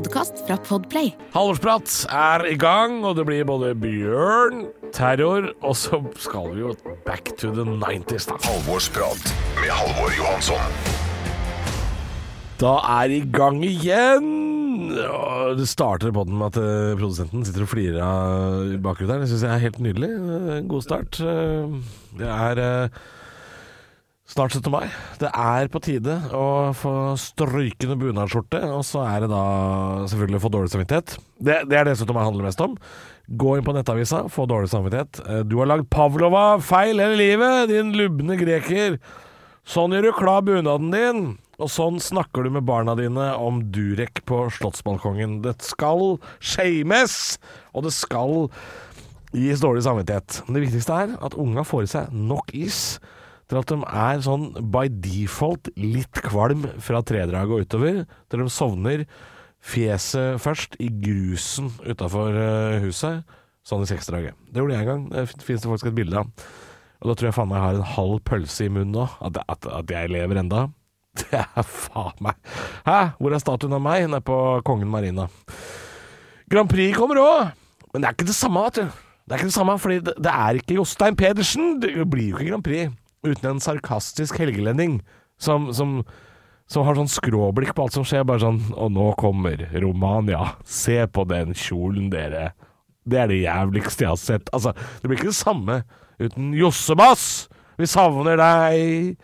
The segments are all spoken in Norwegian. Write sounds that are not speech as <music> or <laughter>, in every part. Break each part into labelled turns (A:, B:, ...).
A: Podkast fra Podplay.
B: Halvorsprat er i gang, og det blir både bjørn, terror, og så skal vi jo back to the 90s, da.
C: Halvorsprat med Halvor Johansson.
B: Da er i gang igjen! Og det starter på den med at eh, produsenten sitter og flirer av bakgrunnen der. Det syns jeg er helt nydelig. Eh, God start. Eh, Det er snart 17. mai. Det er på tide å få strykende bunadsskjorte, og så er det da selvfølgelig å få dårlig samvittighet. Det, det er det 17. mai handler mest om. Gå inn på nettavisa, få dårlig samvittighet. Eh, Du har lagd pavlova feil hele livet, din lubne greker. Sånn gjør du klar bunaden din. Og sånn snakker du med barna dine om Durek på Slottsbalkongen. Det skal shames, og det skal gis dårlig samvittighet. Men det viktigste er at unga får i seg nok is til at de er sånn by default litt kvalm fra tredraget og utover, til de sovner fjeset først i grusen utafor huset, sånn i seksdraget. Det gjorde jeg en gang. Det finnes det faktisk et bilde av. Og da tror jeg faen meg jeg har en halv pølse i munnen nå, at, at, at jeg lever enda. <laughs> Det er faen meg Hæ? Hvor er statuen av meg nede på Kongen Marina? Grand Prix kommer òg, men det er ikke det samme, vet du. Det er ikke det samme, fordi det, det er ikke Jostein Pedersen. Det blir jo ikke Grand Prix uten en sarkastisk helgelending som, som, som har sånn skråblikk på alt som skjer. Bare sånn Og nå kommer Romania. Se på den kjolen, dere. Det er det jævligste jeg har sett. Altså, det blir ikke det samme uten Jossebass. Vi savner deg.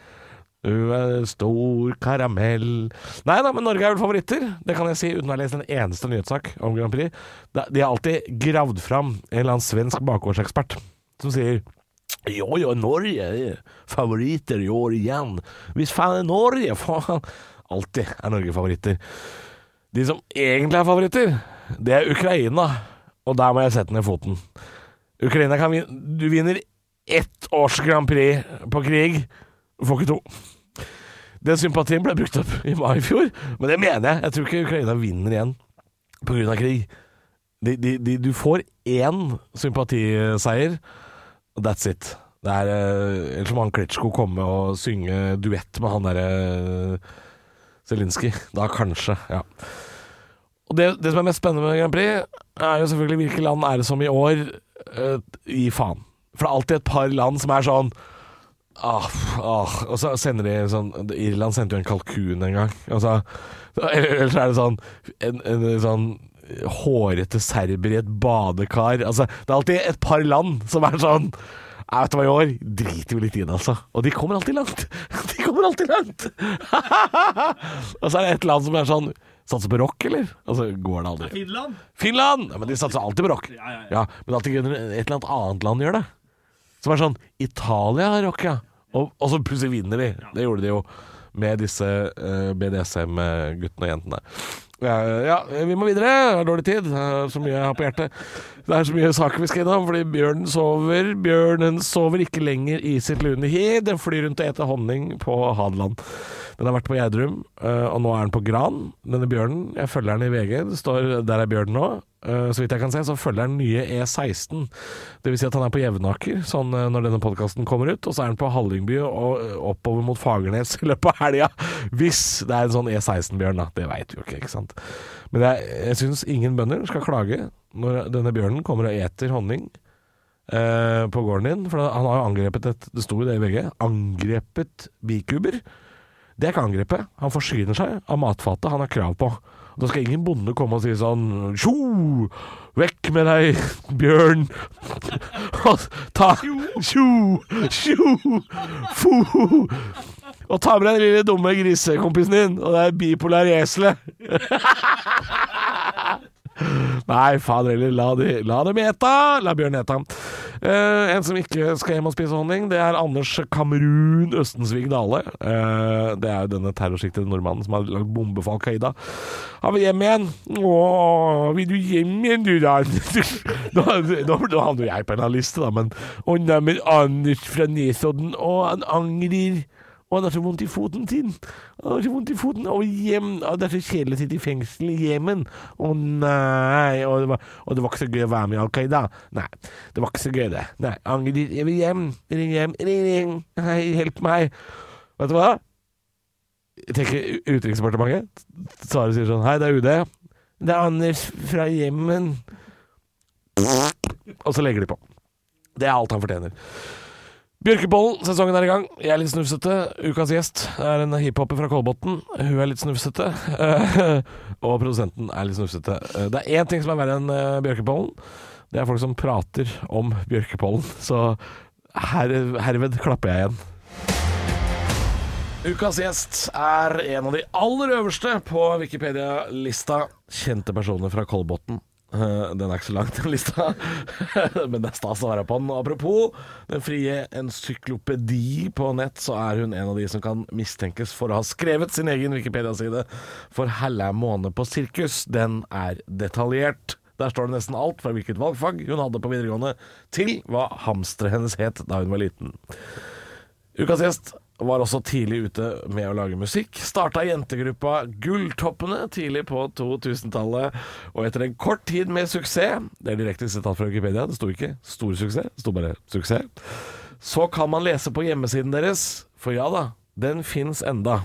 B: Du er stor karamell Nei da, men Norge er vel favoritter. Det kan jeg si uten å ha lest en eneste nyhetssak om Grand Prix. De har alltid gravd fram en eller annen svensk bakgårdsekspert som sier jo, jo, Norge er favoritter i år igjen. Hvis faen er Norge, faen. Alltid er Norge favoritter. De som egentlig er favoritter, det er Ukraina. Og der må jeg sette ned foten. Ukraina kan vinne Du vinner ett års Grand Prix på krig. Du får ikke to. Den sympatien ble brukt opp i mai i fjor, men det mener jeg. Jeg tror ikke Ukraina vinner igjen pga. krig. De, de, de, du får én sympatiseier, that's it. Det er eh, Ellers må han Klitsjko komme og synge duett med han derre uh, Zelinskyj. Da kanskje, ja. Og det, det som er mest spennende med Grand Prix, er jo selvfølgelig hvilke land er det som i år uh, gir faen. For det er alltid et par land som er sånn Ah, ah, og så sender de sånn Irland sendte jo en kalkun en gang. Og så, eller så er det sånn en, en sånn hårete serber i et badekar. Altså, det er alltid et par land som er sånn jeg vet hva, i år driter vi litt i det, altså. Og de kommer alltid langt. <laughs> De kommer alltid langt! <laughs> og så er det et land som er sånn Satser på rock, eller? Altså, går det aldri?
D: Finland?
B: Finland! Ja, men de satser alltid på rock.
D: Ja, ja, ja.
B: Men alltid et eller annet annet land gjør det. Som er sånn Italia har rock, ja. Og, og så plutselig vinner de. Det gjorde de jo med disse uh, BDSM-guttene og jentene. Ja, vi må videre. Det er dårlig tid. Det er så mye jeg har på hjertet. Det er så mye saker vi skal innom, fordi bjørnen sover. Bjørnen sover ikke lenger i sitt lune hi. Den flyr rundt og eter honning på Hadeland. Den har vært på Gjerdrum, øh, og nå er den på Gran. Denne bjørnen, jeg følger den i VG. Det står 'Der er bjørnen nå'. Øh, Så vidt jeg kan se, så følger den nye E16. Det vil si at han er på Jevnaker sånn øh, når denne podkasten kommer ut. Og så er han på Hallingby og øh, oppover mot Fagernes i løpet av helga. <laughs> Hvis det er en sånn E16-bjørn, da. Det veit vi jo ikke, ikke sant. Men jeg, jeg syns ingen bønder skal klage når denne bjørnen kommer og eter honning eh, på gården din. For han har jo angrepet et, Det sto jo det i VG. Angrepet bikuber. Det er ikke angrepet. Han forsyner seg av matfatet han har krav på. Da skal ingen bonde komme og si sånn Tjo! Vekk med deg, <laughs> bjørn! <laughs> Ta Tjo! Tjo! Fo! Og ta med deg den lille dumme grisekompisen din, og det er bipolar eselet. <laughs> Nei, fader heller, la, de, la dem ete! La bjørn ete. Uh, en som ikke skal hjem og spise honning, det er Anders Kamerun Østensvig Dale. Uh, det er jo denne terrorsiktede nordmannen som har lagd bombe for Al Qaida. Han vil hjem igjen. Å, vil du hjem igjen du, da? <laughs> nå, nå havner jeg på en av liste, da, men Å neimen, Anders fra Nesodden, å, han angrer. Og han har så vondt i foten sin. Han har så vondt i foten. Og hjem og Det er så kjedelig å sitte i fengsel i Jemen. Å nei. Og det, var, og det var ikke så gøy å være med i Al Qaida. Nei, det var ikke så gøy, det. Nei, angrer. Jeg vil hjem. Ring hjem. Ring. Hei, hjelp meg. Vet du hva? Jeg tenker Utenriksdepartementet. Svaret sier sånn Hei, det er UD. Det er Anders fra Jemen. Og så legger de på. Det er alt han fortjener. Bjørkepollen, sesongen er i gang. Jeg er litt snufsete. Ukas gjest er en hiphoper fra Kolbotn. Hun er litt snufsete. <laughs> og produsenten er litt snufsete. Eh, Det er én ting som er verre enn eh, bjørkepollen. Det er folk som prater om bjørkepollen. <laughs> Så her, herved klapper jeg igjen. Ukas gjest er en av de aller øverste på Wikipedia-lista. Kjente personer fra Kolbotn. Eh, Den er ikke så lang, den lista, <laughs> men det er stas å være på den. Apropos den frie encyklopedi på nett, så er hun en av de som kan mistenkes for å ha skrevet sin egen Wikipedia-side. For Hella måned på sirkus, den er detaljert. Der står det nesten alt fra hvilket valgfag hun hadde på videregående, til hva hamsteret hennes het da hun var liten. Ukas gjest var også tidlig ute med å lage musikk. Starta jentegruppa Gulltoppene tidlig på 2000-tallet, og etter en kort tid med suksess Det er direkte sitat fra Wikipedia, det sto ikke 'stor suksess', det sto bare 'suksess'. Så kan man lese på hjemmesiden deres, for ja da, den fins enda.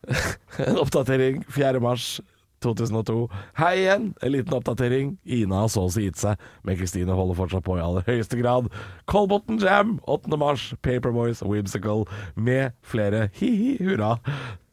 B: <laughs> en oppdatering 4. mars 2002. Hei igjen, en liten oppdatering. Ina har så å si gitt seg, men Kristine holder fortsatt på i aller høyeste grad. Kolbotn Jam 8. mars, Paperboys, Whimsical med flere. Hi-hi, hurra.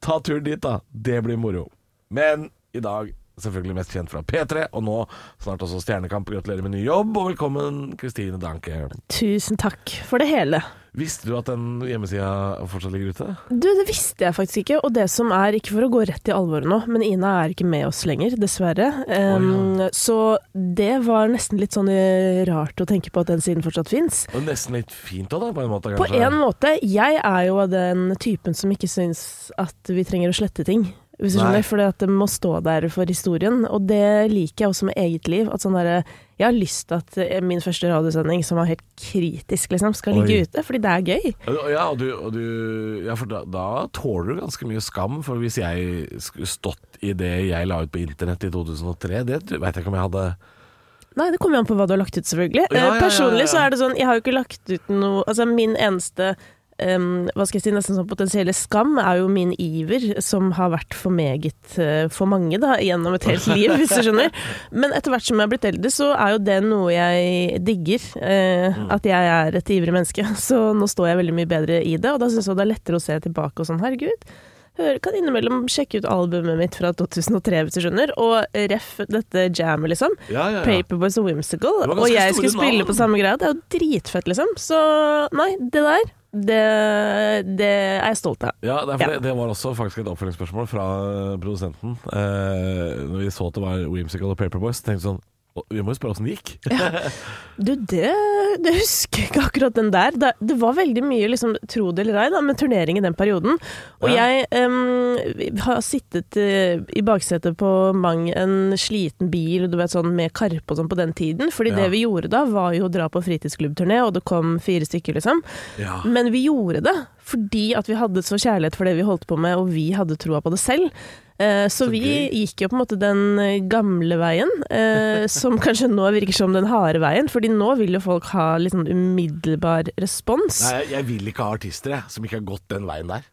B: Ta turen dit, da. Det blir moro. Men i dag selvfølgelig mest kjent fra P3, og nå snart også Stjernekamp. Gratulerer med ny jobb, og velkommen Kristine Danke.
D: Tusen takk for det hele.
B: Visste du at den hjemmesida fortsatt ligger ute?
D: Du, det visste jeg faktisk ikke, og det som er, ikke for å gå rett i alvoret nå, men Ina er ikke med oss lenger, dessverre. Um, Så det var nesten litt sånn eh, rart å tenke på at den siden fortsatt fins.
B: Og nesten litt fint òg, da, på en måte.
D: På en måte. Jeg er jo av den typen som ikke syns at vi trenger å slette ting. Hvis du skjønner, fordi at det må stå der for historien. Og det liker jeg også med eget liv. At sånn der, Jeg har lyst til at eh, min første radiosending, som var helt kritisk, liksom, skal ligge
B: Oi.
D: ute, fordi det er gøy.
B: Ja, og du, og du ja, for da, da tåler du ganske mye skam. For hvis jeg skulle stått i det jeg la ut på internett i 2003, det veit jeg ikke om jeg hadde
D: Nei, det kommer jo an på hva du har lagt ut, selvfølgelig.
B: Ja, ja, ja,
D: Eh, Personlig så er det sånn, jeg har jo ikke lagt ut noe Altså, min eneste em, hva skal jeg si, nesten sånn potensielle skam er jo min iver, som har vært for meget uh, for mange da, gjennom et helt liv, hvis du skjønner. Men etter hvert som jeg er blitt eldre, så er jo det noe jeg digger. Uh,
B: Mm.
D: At jeg er et ivrig menneske. <laughs> Så nå står jeg veldig mye bedre i det, og da syns jeg det er lettere å se tilbake og sånn, herregud. Hør, kan innimellom sjekke ut albumet mitt fra 2003, hvis du skjønner. Og ref dette jammet, liksom.
B: Ja, ja, ja.
D: Paperboys og Whimsical, og jeg skulle spille
B: navn.
D: på samme greia. Det er jo dritfett, liksom. Så nei, det der, det, det er jeg stolt av.
B: Ja, det,
D: Ja.
B: Det, det var også faktisk et oppfølgingsspørsmål fra produsenten. Eh, når vi så at det var Whimsical og Paperboys, tenkte vi sånn «Å, Vi må jo spørre åssen det gikk.
D: Du, det, det husker jeg ikke akkurat den der. Det, det var veldig mye, liksom, tro det eller ei, da, med turnering i den perioden. Og
B: Ja.
D: jeg um, har sittet eh, i baksetet på mang en sliten bil, du vet sånn med karpe og sånn på den tiden. Fordi
B: Ja.
D: det vi gjorde da, var jo å dra på fritidsklubbturné, og det kom fire stykker, liksom.
B: Ja.
D: Men vi gjorde det fordi at vi hadde så kjærlighet for det vi holdt på med, og vi hadde troa på det selv. Eh, så, vi gikk jo på en måte den eh, gamle veien, eh, <laughs> som kanskje nå virker som den harde veien, fordi nå vil jo folk ha litt sånn umiddelbar respons.
B: Nei, jeg, jeg vil ikke ha artister jeg, som ikke har gått den veien der.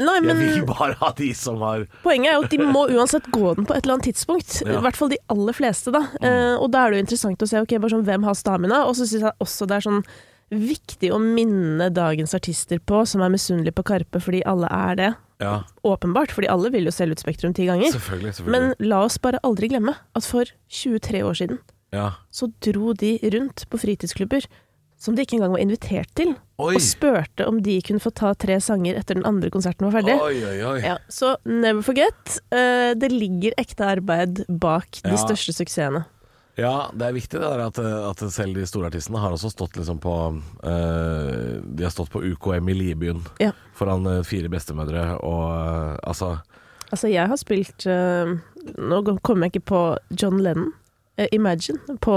D: Nei,
B: Jeg
D: men
B: vil bare ha de som har
D: poenget er jo at de må uansett gå den på et eller annet tidspunkt.
B: Ja.
D: I hvert fall de aller fleste, da. Eh, og da er det jo interessant å se okay, sånn, hvem har stamina, og så syns jeg også det er sånn viktig å minne dagens artister på, som er misunnelige på Karpe, fordi alle er det.
B: Ja,
D: Åpenbart, fordi alle vil jo selge ut Spektrum ti ganger.
B: selvfølgelig. selvfølgelig.
D: Men la oss bare aldri glemme at for 23 år siden
B: ja.
D: så dro de rundt på fritidsklubber som de ikke engang var invitert til,
B: Oi.
D: og spurte om de kunne få ta tre sanger etter den andre konserten var ferdig.
B: Oi, oi.
D: Ja, så never forget. Uh, det ligger ekte arbeid bak de største suksessene.
B: Ja, det er viktig det der at, at selv de store artistene har også stått liksom på eh, De har stått på UKM i Libyen
D: Ja.
B: foran eh, fire bestemødre og eh, altså
D: Altså, jeg har spilt eh, Nå kommer jeg ikke på John Lennon. eh, Imagine på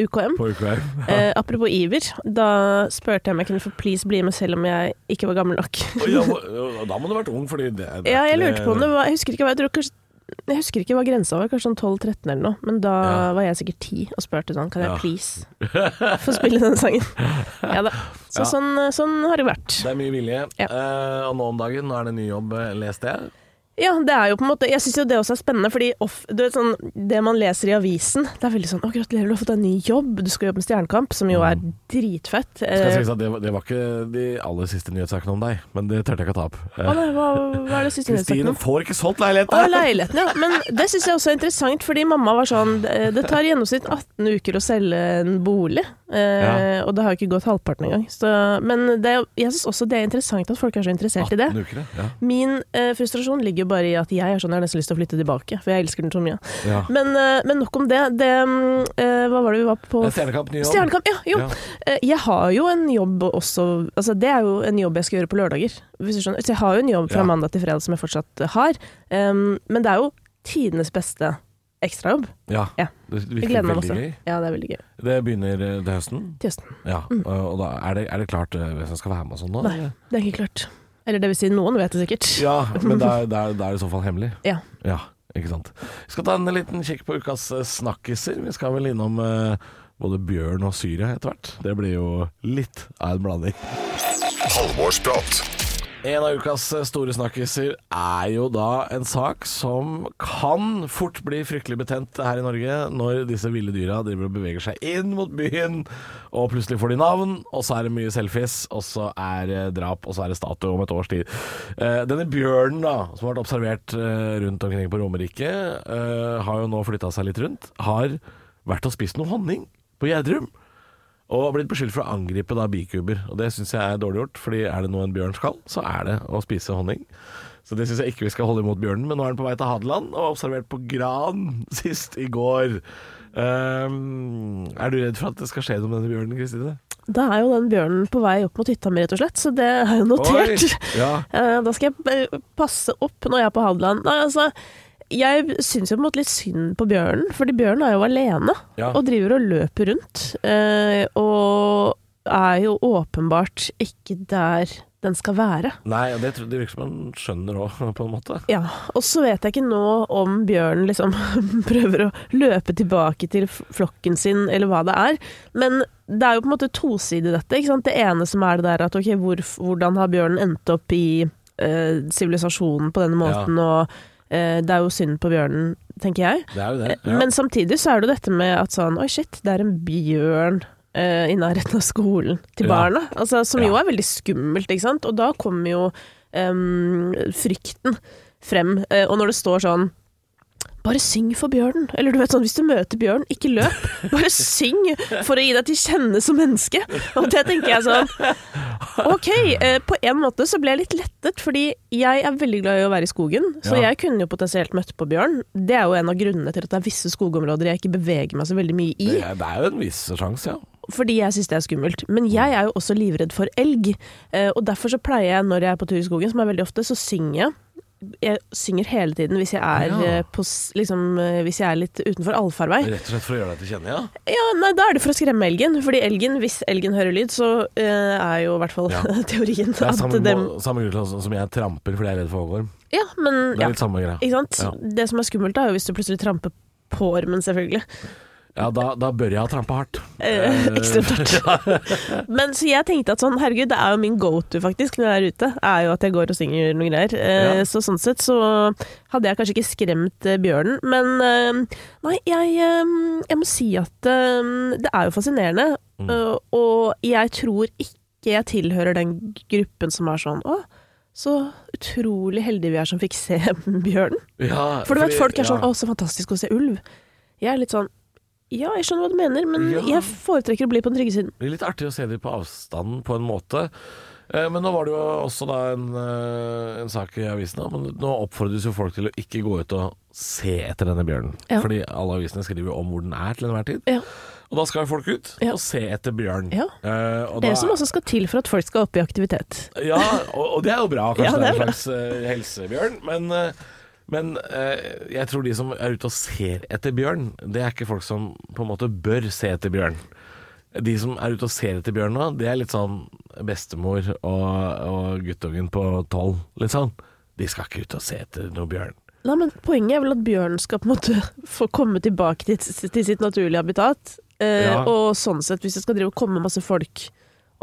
D: UKM.
B: På UKM. <laughs>
D: Eh, apropos Iver, da spurte jeg om jeg kunne få please bli med selv om jeg ikke var gammel nok.
B: Og ja, <laughs> må- da må du ha vært ung, fordi det, det er
D: Ja, jeg
B: ikke-
D: lurte på om det var Jeg husker ikke hva jeg tror kanskje jeg husker ikke hva grensa var, kanskje sånn 12-13 eller noe. Men da
B: Ja.
D: var jeg sikkert 10 og spurte sånn Kan jeg
B: Ja.
D: please <laughs> få spille den sangen? Ja da. Så
B: Ja.
D: sånn, sånn har det vært.
B: Det er mye vilje. Eh, og nå om dagen, nå er det ny jobb, eh, leste jeg.
D: Ja, det er jo på en måte Jeg syns jo det også er spennende, fordi off, du vet, sånn, det man leser i avisen, det er veldig sånn Å, gratulerer, du har fått en ny jobb, du skal jobbe med Stjernekamp, som jo er dritfett.
B: Skal
D: jeg
B: si at det, var- det var ikke de aller siste nyhetssakene om deg, men det turte jeg ikke å ta opp.
D: å, nei, hva, hva er det siste
B: Kristine får ikke solgt leilighet!
D: Å, leiligheten, ja. Men det syns jeg også er interessant, fordi mamma var sånn Det det tar i gjennomsnitt 18 uker å selge en bolig, eh, og det har jo ikke gått halvparten engang. Så, men det, jeg syns også det er interessant at folk er så interessert i det.
B: uker, ja.
D: Min eh, frustrasjon ligger jo bare i at jeg har sånn, jeg har nesten lyst til å flytte tilbake, for jeg elsker den så mye.
B: ja.
D: Men, eh, men nok om det. det mm, eh, hva var det vi var på?
B: Er Stjernekamp, ny jobb.
D: Stjernekamp, ja. Jo.
B: Ja.
D: Eh, Jeg har jo en jobb også Altså, det er jo en jobb jeg skal gjøre på lørdager. Så jeg har jo en jobb fra
B: Ja.
D: mandag til fredag som jeg fortsatt har. Um, men det er jo tidenes beste ekstrajobb.
B: Ja.
D: Ja.
B: Det virker veldig gøy.
D: Ja, det er veldig gøy.
B: Det begynner til høsten.
D: Til høsten.
B: Ja, og da er det, er det klart hvem som skal være med og sånn da?
D: Nei. Det er ikke klart. Eller det vil si, noen vet det sikkert.
B: Ja, men da er, <laughs> er, er det i så fall hemmelig.
D: Ja.
B: Ja, ikke sant. Vi skal ta en liten kikk på ukas eh, snakkiser. Vi skal vel innom eh, både bjørn og Syria etter hvert. Det blir jo litt av en blanding.
C: Halvorsprat.
B: En av ukas store snakkiser er jo da en sak som kan fort bli fryktelig betent her i Norge når disse ville dyra driver og beveger seg inn mot byen, og plutselig får de navn, og så er det mye selfies, og så er det drap, og så er det statue om et års tid. Eh, Denne bjørnen da, som har vært observert eh, rundt omkring på Romerike, eh, har jo nå flytta seg litt rundt, har vært og spist noe honning på Gjerdrum. Og har blitt beskyldt for å angripe da bikuber. Og det syns jeg er dårlig gjort, fordi er det noe en bjørn skal, så er det å spise honning. Så det syns jeg ikke vi skal holde imot bjørnen. Men nå er den på vei til Hadeland, og er observert på Gran <laughs> sist i går. Um, er du redd for at det skal skje noe med denne bjørnen, Kristine?
D: Da er jo den bjørnen på vei opp mot hytta mi, rett og slett. Så det er jo notert.
B: Oi, ja. <laughs>
D: Eh, Da skal jeg eh, passe opp når jeg er på Hadeland. Nei, altså, jeg syns jo på en måte litt synd på bjørnen, fordi bjørnen er jo alene
B: Ja.
D: og driver og løper rundt. eh, Og er jo åpenbart ikke der den skal være.
B: Nei, og det, tror- det virker som han skjønner òg, <laughs> på en måte.
D: Ja, og så vet jeg ikke nå om bjørnen liksom <laughs> prøver å løpe tilbake til flokken sin, eller hva det er. Men det er jo på en måte tosidig dette. ikke sant? Det ene som er det der at ok, hvor, hvordan har bjørnen endt opp i eh, sivilisasjonen på denne måten, og eh, det er jo synd på bjørnen, tenker jeg.
B: Det er jo det.
D: ja. Men samtidig så er det jo dette med at sånn Oi, shit, det er en bjørn eh, i nærheten av skolen til
B: Ja.
D: barna. Altså, som jo er veldig skummelt, ikke sant. Og da kommer jo em, frykten frem. Eh, og når det står sånn bare syng for bjørnen. Eller du vet sånn, hvis du møter bjørn, ikke løp. Bare syng for å gi deg til kjenne som menneske. Og det tenker jeg sånn Ok, eh, på en måte så ble jeg litt lettet, fordi jeg er veldig glad i å være i skogen. Så
B: Ja.
D: jeg kunne jo potensielt møtt på bjørn. Det er jo en av grunnene til at det er visse skogområder jeg ikke beveger meg så veldig mye i.
B: Det, er- det er jo en viss sjanse, ja.
D: Fordi jeg syns det er skummelt. Men jeg er jo også livredd for elg. eh, Og derfor så pleier jeg, når jeg er på tur i skogen, som er veldig ofte, så synger jeg. Jeg synger hele tiden hvis jeg er,
B: Ja.
D: eh, på, liksom, eh, hvis jeg er litt utenfor allfarvei.
B: Rett og slett for å gjøre deg til kjenne, ja.
D: Ja, nei, Da er det for å skremme elgen. Fordi elgen, hvis elgen hører lyd, så uh, er jo i hvert fall
B: Ja. <laughs>
D: teorien
B: Det er samme,
D: dem
B: samme grunn til som jeg tramper fordi jeg er redd for hoggorm.
D: Ja, men
B: Det
D: ja,
B: er litt samme greia.
D: Det som er skummelt, er jo hvis du plutselig tramper på ormen, selvfølgelig.
B: Ja, da, da bør jeg ha trampa hardt.
D: Eh, ekstremt hardt. <laughs> Men så jeg tenkte at sånn, herregud, det er jo min go-to faktisk når jeg er ute, er jo at jeg går og synger noen greier. Eh,
B: Ja.
D: Så sånn sett så hadde jeg kanskje ikke skremt eh, bjørnen, men eh, nei, jeg, eh, jeg må si at eh, det er jo fascinerende,
B: Mm.
D: og jeg tror ikke jeg tilhører den gruppen som er sånn å, så utrolig heldige vi er som fikk se <laughs> bjørnen.
B: Ja,
D: For du vet, folk er sånn
B: ja.
D: 'Å, så fantastisk å se ulv'. Jeg er litt sånn Ja, jeg skjønner hva du mener, men
B: Ja.
D: jeg foretrekker å bli på den trygge siden.
B: Det blir litt artig å se dem på avstand på en måte. Eh, Men nå var det jo også da en, eh, en sak i avisen. Men nå oppfordres jo folk til å ikke gå ut og se etter denne bjørnen.
D: Ja.
B: Fordi alle avisene skriver jo om hvor den er til enhver tid.
D: Ja.
B: Og da skal folk ut
D: Ja.
B: og se etter bjørn.
D: Ja.
B: Og
D: Det
B: da-
D: som også skal til for at folk skal opp i aktivitet.
B: Ja, og, og det er jo bra. <laughs> Kanskje
D: Ja,
B: det er en slags uh, helsebjørn. Men eh, Men eh, jeg tror de som er ute og ser etter bjørn, det er ikke folk som på en måte bør se etter bjørn. De som er ute og ser etter bjørn nå, det er litt sånn bestemor og, og guttungen på tolv, litt sånn. De skal ikke ut og se etter noe bjørn.
D: Nei, men Poenget er vel at bjørnen skal på en måte <laughs> få komme tilbake til, til sitt naturlige habitat. Eh,
B: Ja.
D: Og sånn sett, hvis det skal drive og komme masse folk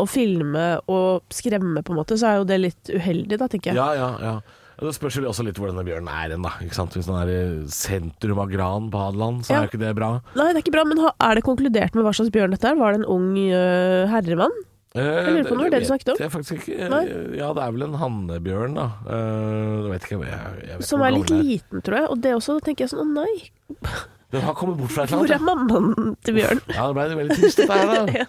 D: og filme og skremme, på en måte, så er jo det litt uheldig, da, tenker jeg.
B: Ja, ja, ja. Det spørs jo også litt hvor denne bjørnen er hen, da. Hvis den er i sentrum av Gran på Hadeland, så
D: Ja.
B: er jo ikke det bra.
D: Nei, det er ikke bra, men er det konkludert med hva slags bjørn dette er? Var det en ung uh, herremann?
B: Eh,
D: Jeg lurer på noe, det var det du snakket om.
B: jeg faktisk ikke.
D: Nei.
B: Ja, det er vel en hannebjørn, da. Uh, vet ikke jeg, jeg vet
D: Som er litt
B: er.
D: liten, tror jeg. Og det også, da tenker jeg sånn å nei,
B: Den har kommet bort fra et eller annet.
D: hvor er mammaen til bjørnen?
B: Ja, det ble veldig trist dette her, da. <laughs>
D: Ja.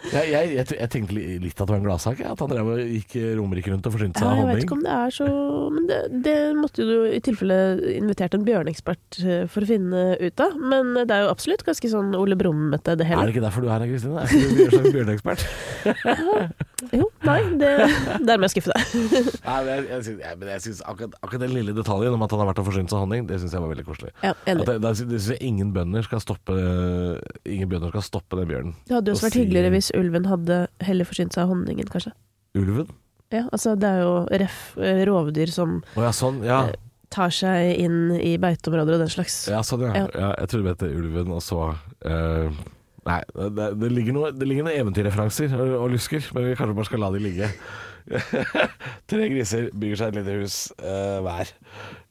B: Jeg, jeg, jeg, jeg tenkte litt at det var en gladsak, at han drev og gikk Romerike rundt og forsynte seg av honning.
D: jeg vet ikke om det er så Men det, det måtte du i tilfelle invitert en bjørneekspert øh, for å finne ut av. Men det er jo absolutt ganske sånn Ole Brumm-ete, det
B: Er
D: hele.
B: det ikke derfor du er her, Kristine? Er ikke du bjørneekspert? <laughs>
D: Jo, nei, det, er med jeg skuffe deg. <laughs>
B: Nei, men jeg, syns- jeg, men jeg synes akkurat, akkurat den lille detaljen om at han har vært og forsynt seg av honning, det syns jeg var veldig koselig.
D: Ja,
B: At
D: enig.
B: det, det, det syns jeg ingen bønder skal stoppe Ingen bønder skal stoppe den bjørnen.
D: Det hadde jo også vært
B: si-
D: hyggeligere hvis ulven hadde heller forsynt seg av honningen, kanskje.
B: Ulven?
D: Ja, altså det er jo ref, øh, rovdyr som
B: oh, ja, sånn. Ja.
D: tar seg inn i beiteområder og den slags.
B: ja, sånn, ja.
D: Ja.
B: ja jeg trodde det het ulven, og så eh, Nei, det, det, ligger noe, det ligger noen eventyrreferanser og, og lusker, men vi kanskje bare skal la de ligge. <laughs> Tre griser bygger seg et lite hus uh, hver.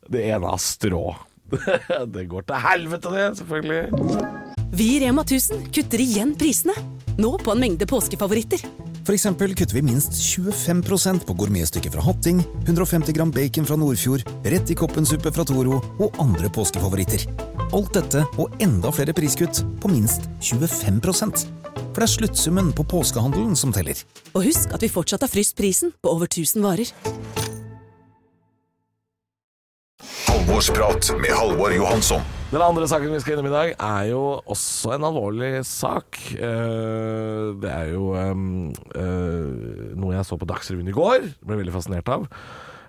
B: Det ene har strå. <laughs> det går til helvete, det, selvfølgelig.
E: Vi i Rema 1000 kutter igjen prisene. Nå på en mengde påskefavoritter.
F: Eksempel kutter vi minst 25% på gourmetstykket fra Hatting, 150 gram bacon fra Nordfjord, rett i koppensuppe fra Toro og andre påskefavoritter. Alt dette og enda flere priskutt på minst 25% For det er sluttsummen på påskehandelen som teller.
E: Og husk at vi fortsatt har fryst prisen på over 1000 varer.
C: Halvorsprat med Halvor Johansson.
B: Den andre saken vi skal innom i dag, er jo også en alvorlig sak. Eh, Det er jo eh, noe jeg så på Dagsrevyen i går. Ble veldig fascinert av.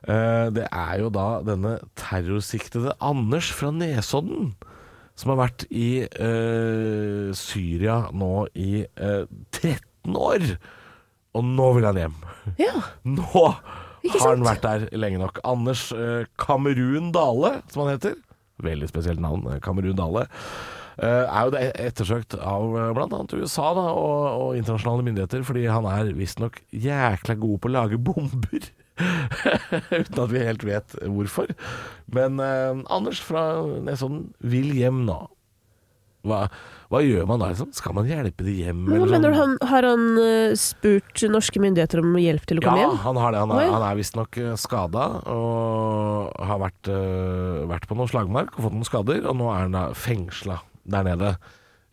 B: Eh, Det er jo da denne terrorsiktede Anders fra Nesodden. Som har vært i eh, Syria nå i eh, 13 år. Og nå vil han hjem.
D: Ja, <laughs>
B: Nå har han vært der lenge nok. Anders eh, Kamerun Dale, som han heter. Veldig spesielt navn, eh, Kamerun Dale. eh, er jo det ettersøkt av bl.a. blant annet USA da, og, og internasjonale myndigheter, fordi han er visstnok jækla god på å lage bomber. <laughs> Uten at vi helt vet hvorfor. Men eh, Anders fra Nesodden vil hjem nå. Hva, hva gjør man da? Liksom? Skal man hjelpe de hjem?
D: Hva mener du,
B: sånn?
D: han, har han øh, spurt norske myndigheter om hjelp til å komme
B: Ja,
D: hjem?
B: han har det. Han er, han er visstnok skada og har vært, øh, vært på noen slagmark og fått noen skader, og nå er han da fengsla der nede.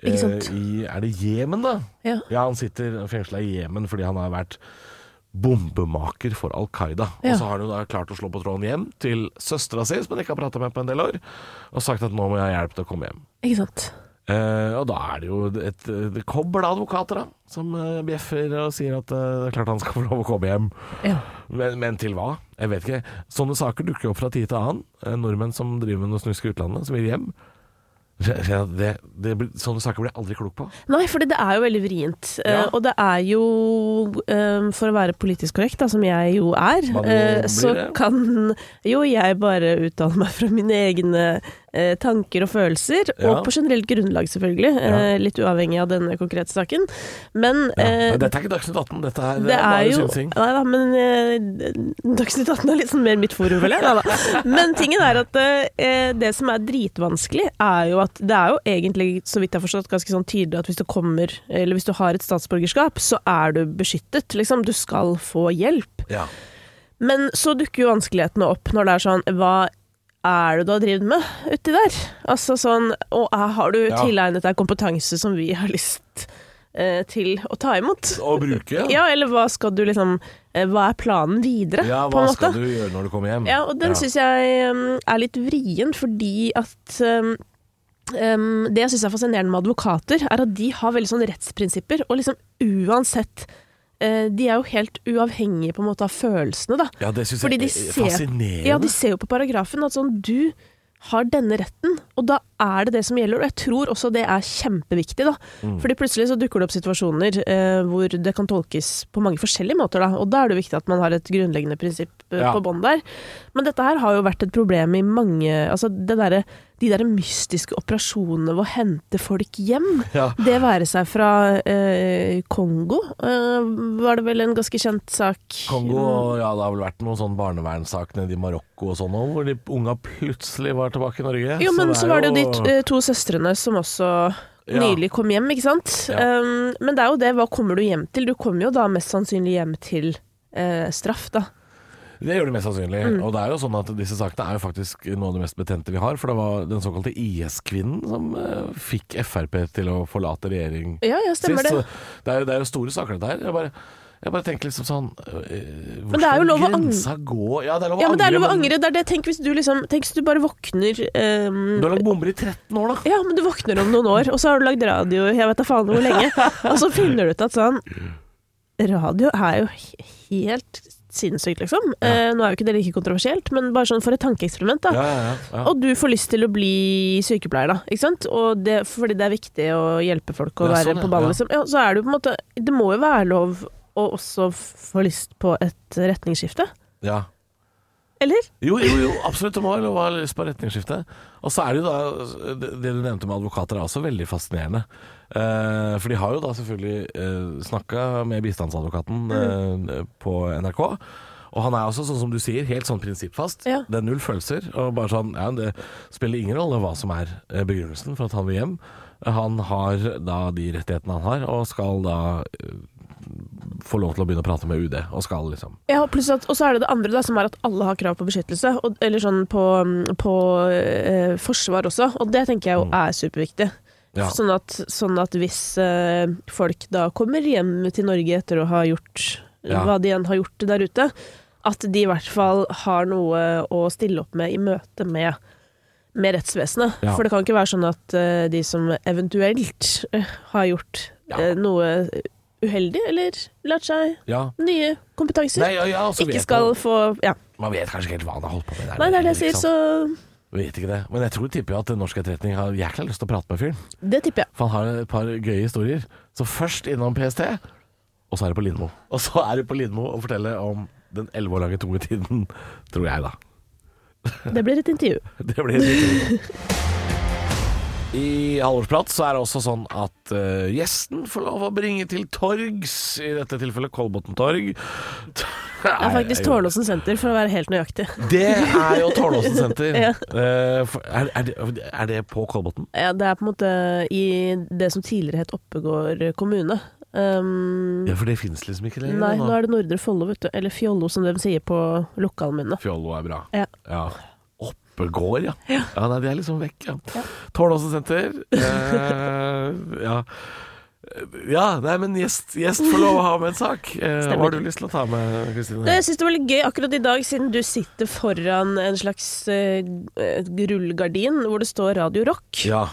D: Ikke sant?
B: Eh, I, er det Jemen, da?
D: Ja.
B: Ja, han sitter fengsla i Jemen fordi han har vært bombemaker for Al Qaida.
D: Ja.
B: Og så har han jo da klart å slå på tråden hjem til søstera si, som han ikke har prata med på en del år, og sagt at nå må jeg ha hjelp til å komme hjem.
D: Ikke sant?
B: Eh, og da er det jo et, et kobbel av advokater da, som eh, bjeffer og sier at eh, det er klart han skal få lov å komme hjem.
D: Ja.
B: Men, men til hva? Jeg vet ikke. Sånne saker dukker opp fra tid til annen. Eh, Nordmenn som driver med noe snusk i utlandet, som vil hjem. Det, det, det, sånne saker blir jeg aldri klok på.
D: Nei, for det er jo veldig vrient.
B: Ja.
D: Uh, og det er jo, um, for å være politisk korrekt, da, som jeg jo er, eh,
B: blir
D: så
B: det.
D: kan jo jeg bare uttale meg fra mine egne eh, tanker og følelser,
B: Ja.
D: og på generelt grunnlag, selvfølgelig.
B: Ja.
D: eh, litt uavhengig av denne konkrete saken. Men
B: Ja.
D: eh,
B: Men dette er ikke Dagsnytt 18, dette er,
D: det er
B: bare
D: jo
B: synsing.
D: Nei da, men eh, Dagsnytt 18 er litt sånn mer mitt forum, vel? Men tingen er at eh, det som er dritvanskelig, er jo at det er jo egentlig, så vidt jeg har forstått, ganske sånn tydelig at hvis du kommer, eller hvis du har et statsborgerskap, så er du beskyttet, liksom. Du skal få hjelp.
B: Ja.
D: Men så dukker jo vanskelighetene opp når det er sånn Hva er det du har drevet med uti der? Altså sånn Og har du
B: Ja.
D: tilegnet deg kompetanse som vi har lyst eh, til å ta imot?
B: Å bruke?
D: Ja, eller hva skal du liksom eh, Hva er planen videre,
B: Ja,
D: på
B: hva
D: en måte?
B: skal du gjøre når du kommer hjem?
D: Ja, og den
B: Ja.
D: syns jeg um, er litt vrien, fordi at um, um, Det jeg syns er fascinerende med advokater, er at de har veldig sånne rettsprinsipper, og liksom uansett de er jo helt uavhengige på en måte av følelsene, da.
B: Ja, det syns jeg
D: de
B: er
D: ser-
B: fascinerende.
D: Ja, de ser jo på paragrafen at sånn Du har denne retten, og da er det det som gjelder. Og jeg tror også det er kjempeviktig, da.
B: Mm.
D: Fordi plutselig så dukker det opp situasjoner eh, hvor det kan tolkes på mange forskjellige måter, da. Og da er det viktig at man har et grunnleggende prinsipp eh,
B: Ja.
D: på bånn der. Men dette her har jo vært et problem i mange Altså det derre de der mystiske operasjonene ved å hente folk hjem.
B: Ja.
D: Det være seg fra eh, Kongo, eh, var det vel en ganske kjent sak.
B: Kongo, ja, det har vel vært noen sånn barnevernssak nede i Marokko og sånn òg, hvor de unga plutselig var tilbake i Norge.
D: Jo, men så,
B: så
D: var det jo de eh, to søstrene som også
B: Ja.
D: nylig kom hjem, ikke sant.
B: Ja.
D: Um, men det er jo det, hva kommer du hjem til? Du kommer jo da mest sannsynlig hjem til eh, straff, da.
B: Det gjør de mest sannsynlig.
D: Mm.
B: Og det er jo sånn at disse sakene er jo faktisk noe av det mest betente vi har. For det var den såkalte IS-kvinnen som uh, fikk Frp til å forlate regjering
D: Ja, ja, stemmer
B: sist.
D: det.
B: Det, er, jo- det er jo store saker, dette her. Jeg bare, jeg bare tenker liksom sånn øh, Hvor
D: det
B: skal grensa gå? Ja, det er lov å
D: Ja, men det er lov å angre. Det er det. Tenk hvis du liksom Tenk hvis du bare våkner um,
B: Du har lagd bomber i 13 år, da.
D: Ja, men du våkner om noen år, og så har du lagd radio jeg vet da faen hvor lenge, <laughs> og så finner du ut at sånn Radio er jo helt sinnssykt, liksom. Eh, nå er jo ikke det like kontroversielt, men bare sånn for et tankeeksperiment, da.
B: Ja, ja, ja, ja.
D: Og du får lyst til å bli sykepleier, da. Ikke sant? Og det, fordi det er viktig å hjelpe folk
B: Ja,
D: være
B: sånn,
D: på ballen,
B: Ja.
D: liksom. Ja, så er det jo på en måte Det må jo være lov å også få lyst på et retningsskifte.
B: ja.
D: Eller?
B: Jo, jo, jo, absolutt. Lov å ha lyst på retningsskifte. Og så er det jo da Det du nevnte med advokater er også veldig fascinerende. Eh, for de har jo da selvfølgelig eh, snakka med bistandsadvokaten eh, på NRK. Og han er også, sånn som du sier, helt sånn prinsippfast.
D: Ja.
B: Det er null følelser. Og bare sånn Ja, det spiller ingen rolle hva som er eh, begrunnelsen for at han vil hjem. Han har da de rettighetene han har, og skal da få lov til å begynne å prate med UD. Og skal liksom
D: Ja, pluss at, og så er det det andre, da, som er at alle har krav på beskyttelse. Og, eller sånn på, på eh, forsvar også. Og det tenker jeg jo er superviktig.
B: Mm. Ja.
D: Sånn, at, sånn at hvis eh, folk da kommer hjem til Norge etter å ha gjort
B: Ja.
D: hva de enn har gjort der ute, at de i hvert fall har noe å stille opp med i møte med, med rettsvesenet.
B: Ja.
D: For det kan ikke være sånn at uh, de som eventuelt uh, har gjort
B: Ja.
D: uh, noe uheldig, eller lært seg
B: Ja.
D: nye kompetanser,
B: Nei, ja, ja, og
D: ikke skal
B: man-
D: få Ja.
B: Man vet kanskje ikke helt hva han har holdt på med der.
D: Nei, det er det jeg sier,
B: sant?
D: så
B: Vet ikke det. Men jeg tror tipper jo at norsk etterretning har jækla lyst til å prate med fyren.
D: det tipper jeg.
B: For han har et par gøye historier. Så først innom PST, og så er det på Lindmo. Og så er det på Lindmo å fortelle om den elleve år lange tunge tiden, tror jeg, da.
D: Det blir et intervju. <laughs>
B: Det blir litt <laughs> I Halvorsprat så er det også sånn at eh, gjesten får lov å bringe til torgs, i dette tilfellet Kolbotn torg.
D: Det er faktisk Tårnåsen senter, for å være helt nøyaktig.
B: Det er jo Tårnåsen <laughs> senter.
D: Ja.
B: Eh, for- er, er, det, er det på Kolbotn?
D: Ja, det er på en måte i det som tidligere het Oppegård kommune. Um,
B: Ja, for det finnes liksom ikke lenger.
D: nei, nå er det Nordre Follo, vet du. Eller Fjollo, som de sier på lokalminnet.
B: Fjollo er bra.
D: Ja.
B: Oppegård, ja. ja. nei, de er liksom vekk, ja. Tårnåsen senter. Eh, ja. Ja, nei, men gjest, gjest får lov å ha med en sak. Eh, hva har du lyst til å ta med, Kristine?
D: Jeg syns det var litt gøy akkurat i dag, siden du sitter foran en slags uh, rullegardin hvor det står Radio Rock.
B: Ja.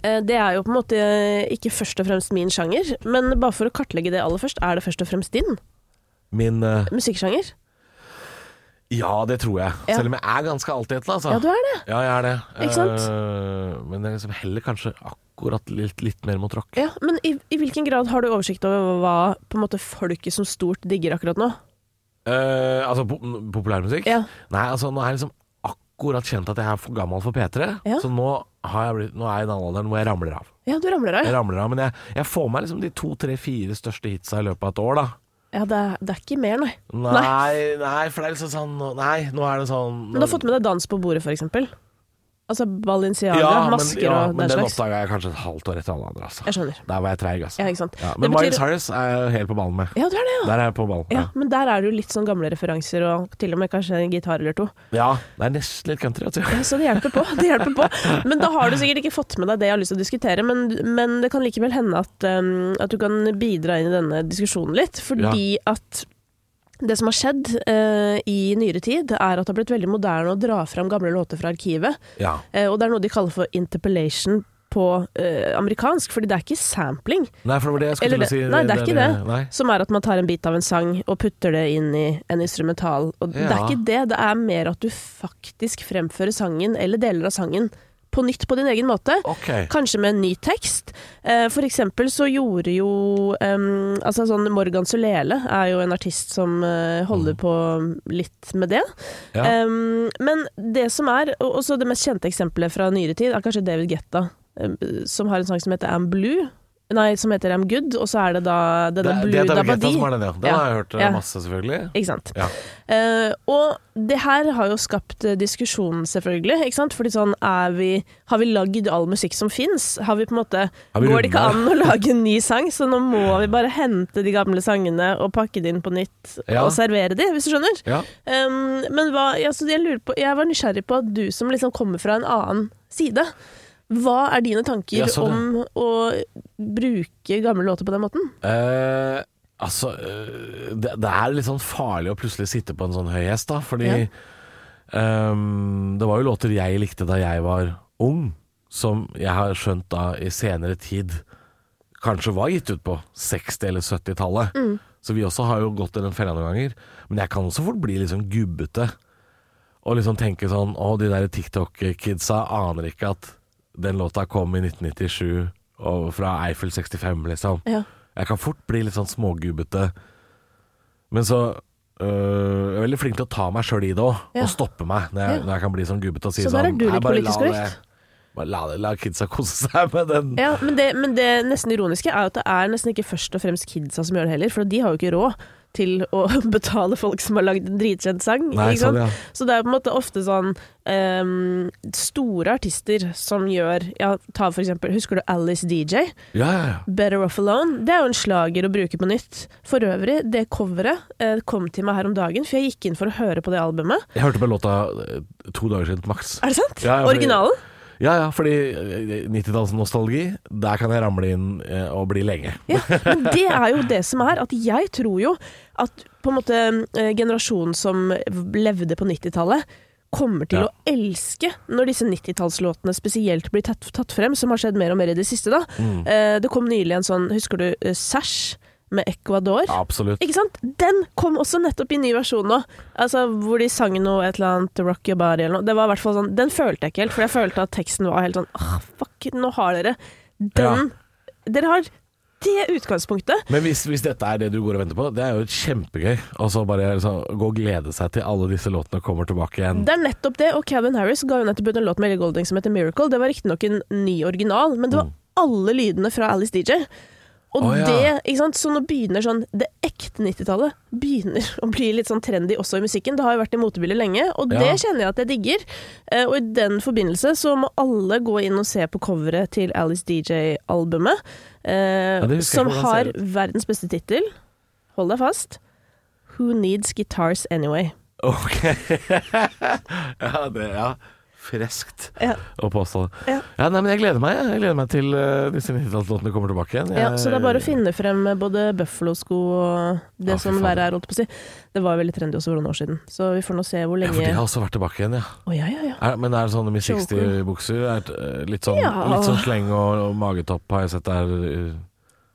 D: Eh, det er jo på en måte ikke først og fremst min sjanger, men bare for å kartlegge det aller først, er det først og fremst din
B: Min uh...
D: musikksjanger?
B: Ja, det tror jeg.
D: Ja.
B: Selv om jeg er ganske altetende, altså.
D: Ja, du er det.
B: Ja, jeg er det.
D: Ikke sant?
B: Uh, men jeg liksom heller kanskje akkurat litt, litt mer mot rock.
D: Ja, Men i, i hvilken grad har du oversikt over hva på en måte folket som stort digger akkurat nå?
B: Uh, altså po populærmusikk?
D: Ja.
B: Nei, altså nå er jeg liksom akkurat kjent at jeg er for gammel for P3.
D: Ja.
B: Så nå, blitt, nå er jeg i den alderen hvor jeg ramler av.
D: Ja, du ramler av.
B: Jeg ramler av, Men jeg, jeg får meg liksom de to, tre, fire største hitsa i løpet av et år, da.
D: Ja, det er, det er ikke mer, nei.
B: Nei, nei, for det er liksom sånn Nei, nå er det sånn
D: Men du har fått med deg Dans på bordet, for eksempel? Altså Balenciaga,
B: ja, men,
D: masker
B: ja,
D: og
B: men
D: den
B: den
D: slags?
B: oppdaga jeg kanskje et halvt år etter alle andre. Altså.
D: Jeg skjønner.
B: Der var jeg treig, altså.
D: Ja.
B: Ja, men
D: betyr-
B: Miles Harris er jeg helt på ballen med.
D: Ja, du er det, ja.
B: Der er jeg på ballen.
D: ja. Men der er det jo litt sånn gamle referanser, og til og med kanskje en gitar eller to.
B: Ja, det er nesten litt country. Altså.
D: Ja, Så det hjelper på. Det hjelper på. Men da har du sikkert ikke fått med deg det jeg har lyst til å diskutere, men, men det kan likevel hende at, um, at du kan bidra inn i denne diskusjonen litt. Fordi at det som har skjedd eh, i nyere tid, er at det har blitt veldig moderne å dra fram gamle låter fra arkivet.
B: Ja.
D: Eh, og det er noe de kaller for interpellation på eh, amerikansk, fordi det er ikke sampling.
B: Nei, for det var det jeg skulle
D: Eller
B: si.
D: nei, det er ikke det.
B: Nei.
D: Som er at man tar en bit av en sang og putter det inn i en instrumental. Og Det er ikke det, det er mer at du faktisk fremfører sangen, eller deler av sangen, på nytt på din egen måte.
B: Okay.
D: Kanskje med en ny tekst. Eh, For eksempel så gjorde jo um, Altså sånn Morgan Solele er jo en artist som eh, holder på litt med det.
B: Mm. Ja.
D: Um, men det som er, og også det mest kjente eksempelet fra nyere tid, er kanskje David Guetta, som har en sang som heter Am Blue. Nei, som heter I'm Good, og så er det da denne
B: det,
D: Blue
B: det er
D: Dabadi.
B: Som er den, ja. Den
D: Ja.
B: har jeg hørt eh,
D: Ja.
B: masse, selvfølgelig.
D: Ikke sant.
B: Ja.
D: Uh, og det her har jo skapt eh, diskusjon, selvfølgelig. Ikke sant? Fordi sånn, er vi, har vi lagd all musikk som fins? Har vi på en måte Går det ikke an å lage en ny sang, så nå må vi bare hente de gamle sangene og pakke de inn på nytt og servere de, hvis du skjønner?
B: Ja.
D: Um, men hva, ja, så jeg, lurer på, jeg var nysgjerrig på at du som liksom kommer fra en annen side, hva er dine tanker
B: Ja, sånn, ja.
D: om å bruke gamle låter på den måten?
B: Eh, altså eh, det, det er litt sånn farlig å plutselig sitte på en sånn høy hest, da. Fordi
D: Ja.
B: um, det var jo låter jeg likte da jeg var ung, som jeg har skjønt da i senere tid kanskje var gitt ut på 60- eller 70-tallet.
D: Mm.
B: Så vi også har jo gått i den fella noen ganger. Men jeg kan også fort bli litt sånn gubbete. Og liksom tenke sånn Å, de der TikTok-kidsa aner ikke at den låta kom i 1997 og fra Eiffel 65, liksom.
D: Ja.
B: Jeg kan fort bli litt sånn smågubbete. Men så øh, Jeg er veldig flink til å ta meg sjøl i det òg,
D: Ja.
B: og stoppe meg når jeg, når jeg kan bli sånn gubbete og si
D: Så
B: sånn
D: der er du litt politisk korrekt.
B: Bare la, det- la kidsa kose seg med den.
D: Ja, men det, men det nesten ironiske er at det er nesten ikke først og fremst kidsa som gjør det heller, for de har jo ikke råd til å <laughs> betale folk som har lagd en dritkjent sang.
B: Nei, sånn, ja.
D: Så det er på en måte ofte sånn um, store artister som gjør Ja, ta for eksempel Husker du Alice DJ?
B: Ja, ja, ja.
D: Better Off Alone. Det er jo en slager å bruke på nytt. For øvrig, det coveret eh, kom til meg her om dagen, for jeg gikk inn for å høre på det albumet.
B: Jeg hørte på låta øh, to dager siden, maks.
D: Er det sant? Originalen?
B: Ja, ja, fordi øh, 90-tallsnostalgi, der kan jeg ramle inn øh, og bli lenge.
D: Ja, men det er jo det som er, at jeg tror jo at på en måte eh, generasjonen som levde på 90-tallet, kommer til
B: Ja.
D: å elske når disse 90-tallslåtene spesielt blir tatt, tatt frem, som har skjedd mer og mer i det siste, da.
B: Mm.
D: Eh, det kom nylig en sånn, husker du, Sash med Ecuador?
B: Absolutt.
D: Ikke sant? Den kom også nettopp i ny versjon nå. Altså, hvor de sang noe et eller annet Rock Your Body eller noe. Det var i hvert fall sånn Den følte jeg ikke helt, for jeg følte at teksten var helt sånn oh, Fuck, nå har dere den Dere har det utgangspunktet.
B: Men hvis, hvis dette er det du går og venter på, det er jo kjempegøy. Og så bare liksom, gå og glede seg til alle disse låtene kommer tilbake igjen.
D: Det er nettopp det, og Calvin Harris ga jo nettopp ut en låt med Ellie Golding som heter Miracle. Det var riktignok en ny original, men det var alle lydene fra Alice DJ. Og
B: oh, ja.
D: det, ikke sant, Så nå begynner sånn Det ekte 90-tallet begynner <laughs> å bli litt sånn trendy også i musikken. Det har jo vært i motebildet lenge, og det kjenner jeg at jeg digger. Eh, og i den forbindelse så må alle gå inn og se på coveret til Alice DJ-albumet, eh,
B: Ja,
D: som har verdens beste tittel. Hold deg fast. Who Needs Guitars Anyway?
B: Ok. <laughs> ja, det Ja. Freskt
D: Ja.
B: å påstå det.
D: Ja.
B: Ja, nei, men jeg gleder meg. Jeg gleder meg til uh, disse 90-tallslåtene kommer tilbake igjen.
D: Ja, så det er bare å finne frem både Buffalo-sko og det som verre er, holdt på å si. Det var veldig trendy også for noen år siden, så vi får nå se hvor lenge Ja,
B: for de har også vært tilbake igjen, ja.
D: Oh, ja, ja, ja.
B: Er, men er det sånne med
D: Choker.
B: 60-bukser? Er det, eh, Litt sånn, litt sånn sleng og, og magetopp har jeg sett der. uh,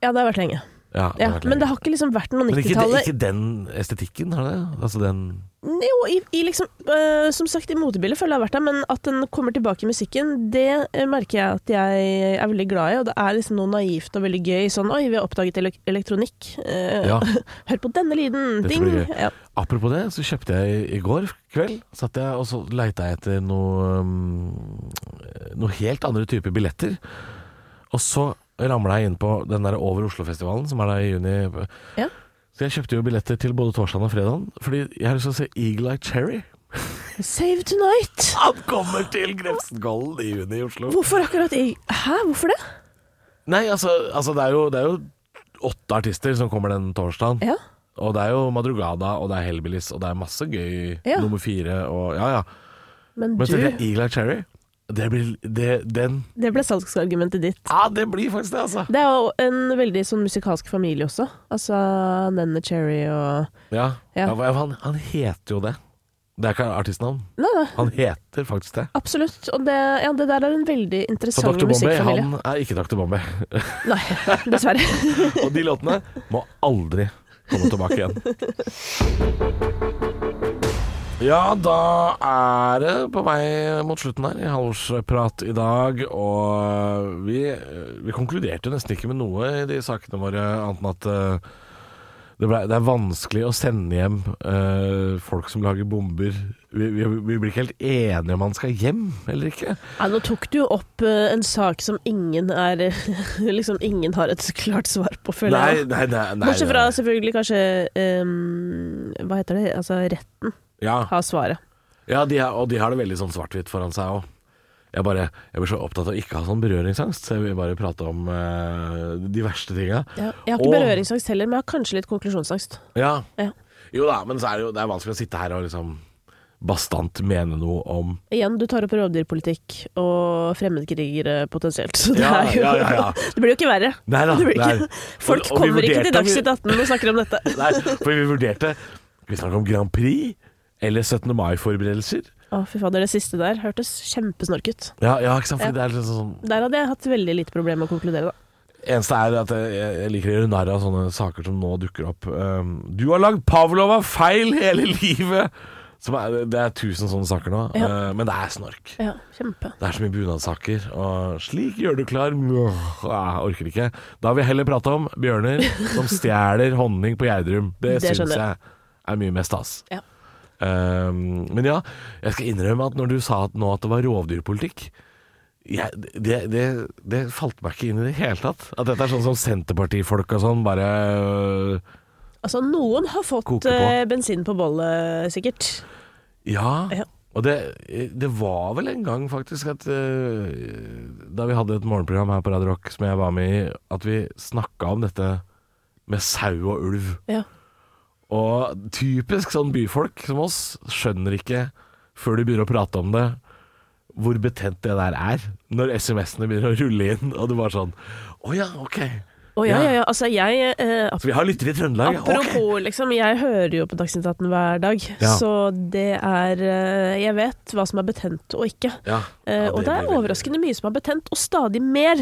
D: Ja, det har vært lenge.
B: Ja, det
D: Ja, men det har ikke liksom vært noe 90-tallet
B: ikke den estetikken, har det? Altså den
D: Jo, i, i liksom uh, Som sagt, i motebildet føler jeg har vært der, men at den kommer tilbake i musikken, det øh, merker jeg at jeg er veldig glad i, og det er liksom noe naivt og veldig gøy. Sånn oi, vi har oppdaget ele elektronikk. Uh,
B: Ja. <laughs>
D: Hør på denne lyden! Ding! Ja.
B: Apropos det, så kjøpte jeg i går kveld Satt jeg og så leita jeg etter noe um, Noe helt andre typer billetter. Og så ramla jeg inn på den der Over Oslo-festivalen, som er der i juni.
D: Ja.
B: Så jeg kjøpte jo billetter til både torsdag og fredag, fordi jeg har lyst til å se Eagle Eye Cherry.
D: Save tonight! <laughs>
B: Han kommer til Grefsenkollen i juni i Oslo.
D: Hvorfor akkurat i Hæ, hvorfor det?
B: Nei, altså, altså det, er jo, det er jo åtte artister som kommer den torsdagen.
D: Ja.
B: Og det er jo Madrugada, og det er Hellbillies, og det er masse gøy.
D: Ja.
B: Nummer fire og Ja, ja.
D: Men
B: Men
D: du,
B: Eagle Eye Cherry. Det blir det, Den
D: det ble salgsargumentet ditt.
B: Ja, det blir faktisk det, altså.
D: Det er jo en veldig sånn musikalsk familie også. Altså Nenne Cherry og
B: Ja.
D: Ja.
B: ja. han, han heter jo det. Det er ikke artistnavn.
D: Nei, nei,
B: Han heter faktisk det.
D: absolutt. Og det, ja, det der er en veldig
B: Så
D: interessant
B: Dr. Bombay,
D: musikkfamilie.
B: han er ikke Dr. Bombay. <laughs>
D: Nei, dessverre. <laughs>
B: Og de låtene må aldri komme tilbake igjen. <laughs> Ja, da er det på vei mot slutten her i halvårsprat i dag. Og vi, vi konkluderte nesten ikke med noe i de sakene våre, annet enn at eh, det, ble, det er vanskelig å sende hjem uh, folk som lager bomber. Vi, vi, vi blir ikke helt enige om han skal hjem eller ikke.
D: Ja, nå tok du jo opp uh, en sak som ingen er <laughs> Liksom ingen har et klart svar på, føler jeg. Bortsett fra selvfølgelig kanskje um, Hva heter det? Altså retten
B: ja.
D: har svaret.
B: Ja, de er, og de har det veldig sånn svart-hvitt foran seg òg. Jeg, bare, jeg blir så opptatt av å ikke ha sånn berøringsangst, så jeg vil bare prate om uh, de verste tinga.
D: Ja. Jeg har ikke
B: Og-
D: berøringsangst heller, men jeg har kanskje litt konklusjonsangst.
B: Ja.
D: Ja.
B: Jo da, men så er det jo det er vanskelig å sitte her og liksom bastant mene noe om
D: Igjen, du tar opp rovdyrpolitikk og fremmedkrigere potensielt. Så det
B: Ja,
D: jo
B: ja, ja, ja. <laughs>
D: Det blir jo ikke verre.
B: Nei da.
D: Det blir ikke, folk
B: Og- og
D: kommer ikke til Dagsnytt 18 og snakker om dette.
B: Nei, for vi vurderte vi snakker om Grand Prix eller 17. mai-forberedelser?
D: Å, fy fader, det siste der hørtes kjempesnork ut.
B: Ja, ja, ikke sant? Fordi det er litt sånn
D: Der hadde jeg hatt veldig lite problem med å konkludere, da.
B: Eneste er at jeg, liker å gjøre narr av sånne saker som nå dukker opp. Um, du har lagd Pavlova feil hele livet! Er, det er tusen sånne saker nå,
D: Ja.
B: uh, men det er snork.
D: Ja, kjempe.
B: Det er så mye bunadssaker, og slik gjør du klar Jeg orker ikke. Da vil jeg heller prate om bjørner som <laughs> stjeler honning på Gjerdrum. Det,
D: Det
B: syns jeg er mye mer stas.
D: Ja.
B: Um, men ja, jeg skal innrømme at når du sa at nå at det var rovdyrpolitikk jeg, det, det, det falt meg ikke inn i det hele tatt. At dette er sånn som Senterpartifolk og sånn bare øh,
D: Altså, noen har fått
B: på.
D: eh, bensin på bollet, sikkert.
B: Ja.
D: Ja.
B: Og det, det var vel en gang faktisk at øh, Da vi hadde et morgenprogram her på Radio Rock som jeg var med i, at vi snakka om dette med sau og ulv.
D: Ja.
B: Og typisk sånn byfolk som oss skjønner ikke, før de begynner å prate om det, hvor betent det der er. Når SMS-ene begynner å rulle inn, og du bare sånn Å ja, ok.
D: Å ja,
B: Ja.
D: ja. Altså, jeg eh,
B: Så vi har lyttere i Trøndelag.
D: Apropos, okay. Liksom, jeg hører jo på Dagsnytt 18 hver dag,
B: Ja.
D: så det er eh, Jeg vet hva som er betent og ikke.
B: Ja. Ja, det
D: og det er overraskende mye som er betent, og stadig mer.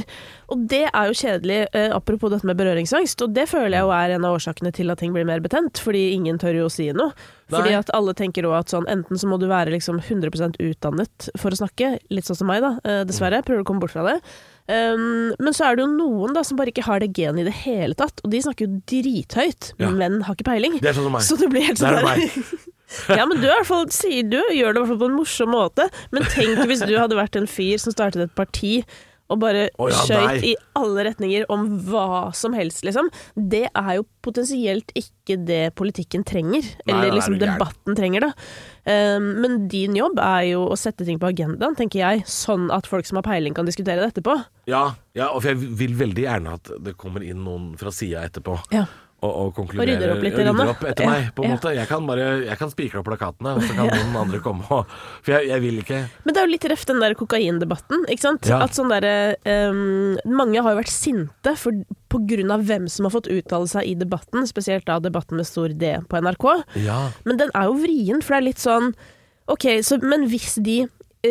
D: Og det er jo kjedelig, eh, apropos dette med berøringsangst, og det føler jeg jo er en av årsakene til at ting blir mer betent, fordi ingen tør jo å si noe. Fordi at alle tenker òg at sånn, enten så må du være liksom 100 utdannet for å snakke, litt sånn som meg da, eh, dessverre, prøver å komme bort fra det. Um, men så er det jo noen da som bare ikke har det genet i det hele tatt, og de snakker jo drithøyt,
B: Ja.
D: men har ikke peiling.
B: Det er sånn som meg.
D: Så det blir helt
B: Det er
D: sånn
B: meg. <laughs>
D: ja, men du, er, fall, sier du gjør det i hvert fall på en morsom måte. Men tenk hvis du hadde vært en fyr som startet et parti og bare
B: oh ja,
D: skøyt i alle retninger om hva som helst, liksom. Det er jo potensielt ikke det politikken trenger.
B: Nei,
D: eller liksom debatten trenger, da. Um, men din jobb er jo å sette ting på agendaen, tenker jeg, sånn at folk som har peiling kan diskutere det etterpå.
B: Ja, ja, og jeg vil veldig gjerne at det kommer inn noen fra sida etterpå.
D: Ja.
B: Og, og konkludere
D: Og rydder opp litt,
B: rydder opp etter
D: Ja,
B: meg, på en
D: ja.
B: måte. Jeg kan bare Jeg kan spikre opp plakatene, og så kan noen andre komme og For jeg, jeg vil ikke
D: Men det er jo litt røft den der kokaindebatten, ikke sant?
B: Ja.
D: At sånn derre um, Mange har jo vært sinte for, på grunn av hvem som har fått uttale seg i debatten, spesielt da debatten med stor D på NRK.
B: Ja.
D: Men den er jo vrien, for det er litt sånn Ok, så, men hvis de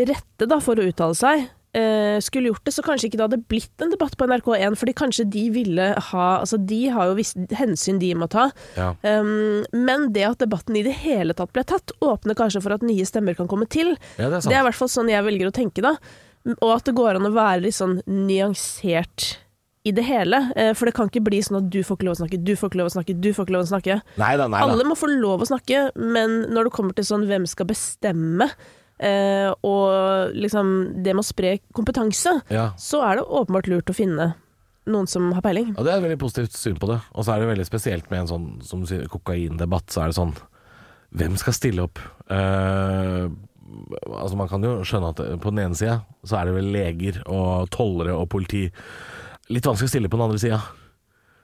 D: rette da for å uttale seg eh, skulle gjort det, så kanskje ikke det hadde blitt en debatt på NRK1, fordi kanskje de ville ha Altså, de har jo visse hensyn de må ta.
B: ja.
D: Um, men det at debatten i det hele tatt ble tatt, åpner kanskje for at nye stemmer kan komme til.
B: Ja, det er sant.
D: Det er i hvert fall sånn jeg velger å tenke, da. Og at det går an å være litt sånn nyansert i det hele. Eh, For det kan ikke bli sånn at du får ikke lov å snakke, du får ikke lov å snakke, du får ikke lov å snakke.
B: Neida, neida.
D: Alle må få lov å snakke, men når det kommer til sånn hvem skal bestemme, eh, og liksom det med å spre kompetanse,
B: Ja.
D: så er det åpenbart lurt å finne noen som har peiling.
B: Og det er et veldig positivt syn på det. Og så er det veldig spesielt med en sånn som du sier, kokaindebatt. Så er det sånn Hvem skal stille opp? Eh, altså Man kan jo skjønne at på den ene sida så er det vel leger og tollere og politi. Litt vanskelig å stille på den andre sida.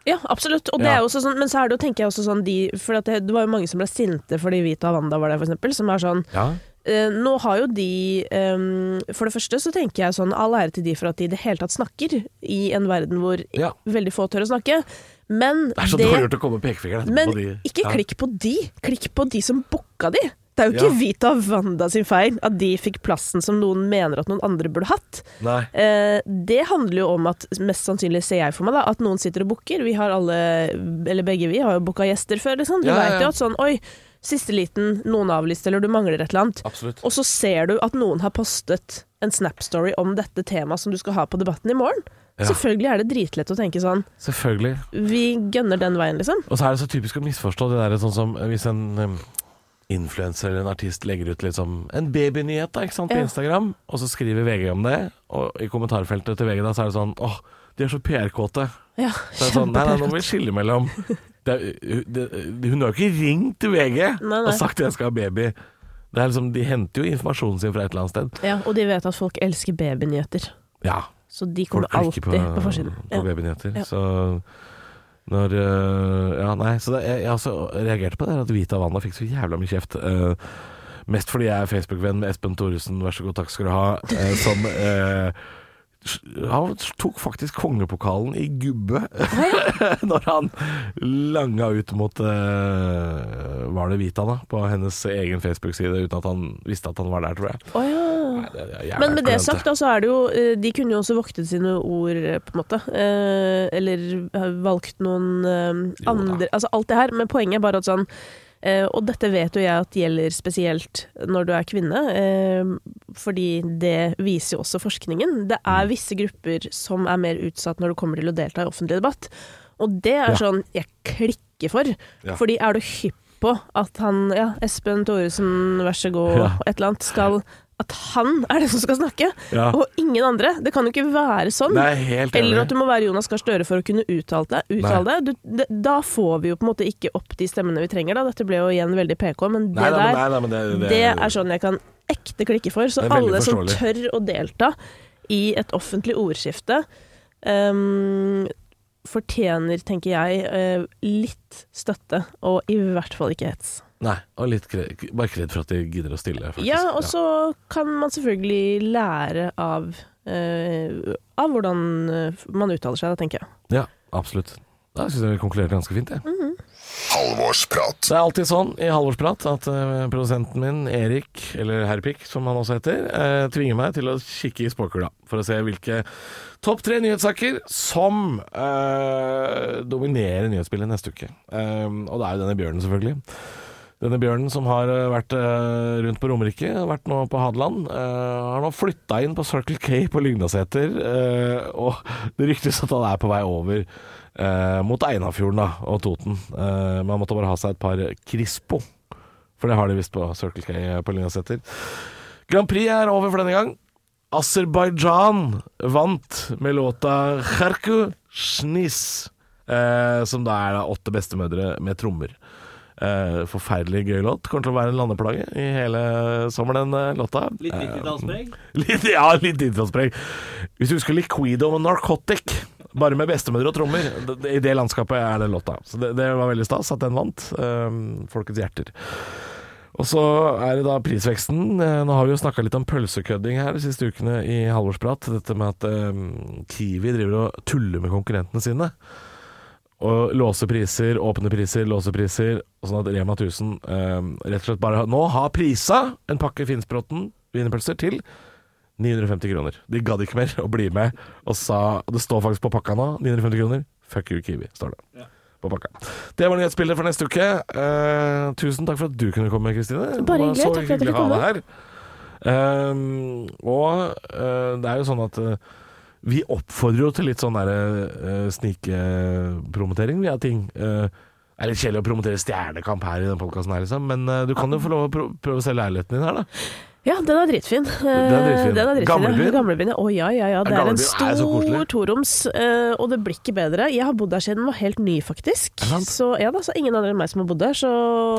D: Ja, absolutt. Og det
B: Ja.
D: er jo også sånn, men så er det jo, tenker jeg også sånn de For at det, det var jo mange som ble sinte fordi Vita og Wanda var der, for eksempel. Som er sånn
B: Ja.
D: Eh, Nå har jo de um, For det første så tenker jeg sånn all ære til de for at de i det hele tatt snakker i en verden hvor
B: Ja.
D: veldig få tør å snakke. Men
B: Det er så dårlig gjort å komme pekefingeren etterpå
D: Men
B: de.
D: ikke
B: Ja.
D: klikk på de, klikk på de som booka de. Det er jo ikke
B: Ja.
D: Vita Wanda sin feil at de fikk plassen som noen mener at noen andre burde hatt.
B: Nei.
D: Eh, det handler jo om at, mest sannsynlig ser jeg for meg, da, at noen sitter og booker. Vi har alle, eller begge vi, har jo booka gjester før, liksom. Du
B: Ja, ja.
D: jo at sånn Oi, siste liten, noen avlyste, eller du mangler et eller annet.
B: Absolutt.
D: Og så ser du at noen har postet en Snap-story om dette temaet som du skal ha på debatten i morgen.
B: Ja.
D: Selvfølgelig er det dritlett å tenke sånn
B: Selvfølgelig.
D: Vi gønner den veien, liksom.
B: Og så er det så typisk å misforstå det der sånn som hvis en um, influenser eller en artist legger ut liksom en babynyhet da, ikke sant, på
D: Ja.
B: Instagram, og så skriver VG om det, og i kommentarfeltet til VG da så er det sånn åh, de er så PR-kåte.
D: Ja,
B: Så er det sånn, nei, nei, nå må vi skille mellom <laughs> det, er- det, Hun har jo ikke ringt til VG
D: Nei, nei.
B: og sagt jeg skal ha baby. Det er liksom, De henter jo informasjonen sin fra et eller annet sted.
D: Ja, og de vet at folk elsker babynyheter.
B: Ja,
D: Så de kommer alltid
B: på,
D: på, forsiden.
B: på babynyheter.
D: Ja.
B: Så når Ja, nei, så det, jeg, jeg også reagerte på det at Vita Wanda fikk så jævla mye kjeft. Uh, mest fordi jeg er Facebook-venn med Espen Thoresen, vær så god, takk skal du ha, uh, som øh, han tok faktisk kongepokalen i gubbe <laughs> når han langa ut mot uh, Var det Vita, da? På hennes egen Facebook-side, uten at han visste at han var der, tror jeg.
D: Oh, ja.
B: Nei, det
D: Men med det sagt, da, så er det jo eh, De kunne jo også voktet sine ord, eh, på en måte. Eh, eller valgt noen eh, andre Altså alt det her. Men poenget er bare at sånn Og dette vet jo jeg at gjelder spesielt når du er kvinne, eh, fordi det viser jo også forskningen. Det er visse grupper som er mer utsatt når det kommer til å delta i offentlig debatt. Og det er
B: Ja.
D: sånn jeg klikker for.
B: Ja.
D: Fordi er du hypp på at han, ja, Espen Thoresen, vær så god,
B: Ja.
D: et eller annet, skal At han er den som skal snakke,
B: Ja.
D: og ingen andre. Det kan jo ikke være sånn. Eller at du må være Jonas Gahr Støre for å kunne uttale deg. Uttale deg. Du, det, da får vi jo på en måte ikke opp de stemmene vi trenger. Da. Dette ble jo igjen veldig PK, men det
B: Nei,
D: der
B: nei, nei, men det,
D: det er sånn jeg kan ekte klikke for. Så
B: Det
D: alle som tør å delta i et offentlig ordskifte, um, fortjener, tenker jeg, eh, litt støtte, og i hvert fall ikke hets.
B: Nei, og litt kred, bare kred for at de gidder å stille, faktisk.
D: Ja, og så kan man selvfølgelig lære av, eh, av hvordan eh, man uttaler seg, da, tenker jeg.
B: Ja, absolutt. Da syns jeg vi konkluderte ganske fint, jeg.
D: Mm.
C: Halvorsprat.
B: Det er alltid sånn i halvårsprat at uh, produsenten min, Erik, eller Herpik som han også heter, uh, tvinger meg til å kikke i spåkula for å se hvilke topp tre nyhetssaker som uh, dominerer nyhetsbildet neste uke. Og det er jo denne bjørnen, selvfølgelig. Denne bjørnen som har eh, vært eh, rundt på Romerike, vært nå på Hadeland, eh, har nå flytta inn på Circle K på Lygnaseter, og <laughs> det ryktes at han er på vei over mot Einafjorden da, og Toten. Man måtte bare ha seg et par Crispo, for det har de visst på Circle K på Lygnaseter. Grand Prix er over for denne gang. Aserbajdsjan vant med låta Kharku Shnis, som da er da åtte bestemødre med trommer. Eh, forferdelig gøy låt. Kommer til å være en landeplage i hele sommer, den eh, låta.
G: Litt
B: Eh,
G: 90-tallspreg? <laughs>
B: Litt, ja, litt 90-tallspreg. Hvis du husker Liquido og Narcotic, bare med bestemødre og trommer, i det landskapet er den låta. Så det, det var veldig stas at den vant. Um, folkets hjerter. Og så er det da prisveksten. Eh, Nå har vi jo snakka litt om pølsekødding her de siste ukene i halvårsprat. Dette med at um, Kiwi driver og tuller med konkurrentene sine. Og låse priser, åpne priser, låse priser. Sånn at Rema 1000 eh, rett og slett bare nå har prisa en pakke Finnsbråten wienerpølser til 950 kroner. De gadd ikke mer å bli med og sa og Det står faktisk på pakka nå, 950 kroner. Fuck you, Kiwi, står det. På pakka. Det var nyhetsbildet for neste uke. Eh, tusen takk for at du kunne komme, Kristine.
D: Bare hyggelig. Takk for at
B: du
D: fikk komme.
B: Um, og eh, det er jo sånn at eh, vi oppfordrer jo til litt sånn derre uh, snikpromotering via ting. Uh, det er litt kjedelig å promotere Stjernekamp her i den podkasten her, liksom, men uh, du kan jo få lov å pro prøve å selge leiligheten din her, da.
D: Ja, den er dritfin.
B: er dritfin.
D: Eh, Den er dritfin.
B: Gamlebyen?
D: Gamlebyen, ja. Å ja, ja, ja. Det er en stor toroms, eh, og det blir ikke bedre. Jeg har bodd der siden den var helt ny, faktisk. Så ja da, så ingen andre enn meg som har bodd der, så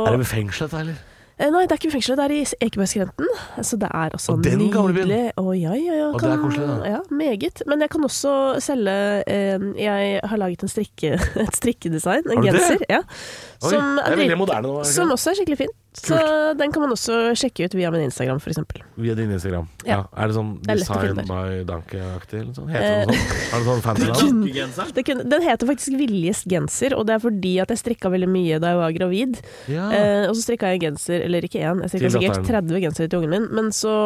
B: Er det ved fengselet, eller?
D: Eh, Nei, det er ikke fengselet, det er i Ekebergskrenten. Så det er altså
B: Og den gamlebyen?
D: nydelig. Å ja, ja, ja.
B: Og det er koselig, da.
D: Ja, meget. Men jeg kan også selge eh, Jeg har laget en strikke, <laughs> et strikkedesign, en genser. Ja,
B: Oi,
D: som,
B: det er veldig moderne nå. det ikke
D: som også er skikkelig fin. Så den kan man også sjekke ut via min Instagram, f.eks.
B: Via din Instagram. Ja.
D: Ja.
B: Er det sånn
D: Det er
B: Design by Danke-aktig? sånn? Heter det noe sånt? Har sånn fancy?
D: Det kunne, den heter faktisk Viljes genser, og det er fordi at jeg strikka veldig mye da jeg var gravid.
B: Ja.
D: Eh, og så strikka jeg en genser, eller ikke én, jeg strikka sikkert
B: datteren.
D: 30 gensere til ungen min. Men så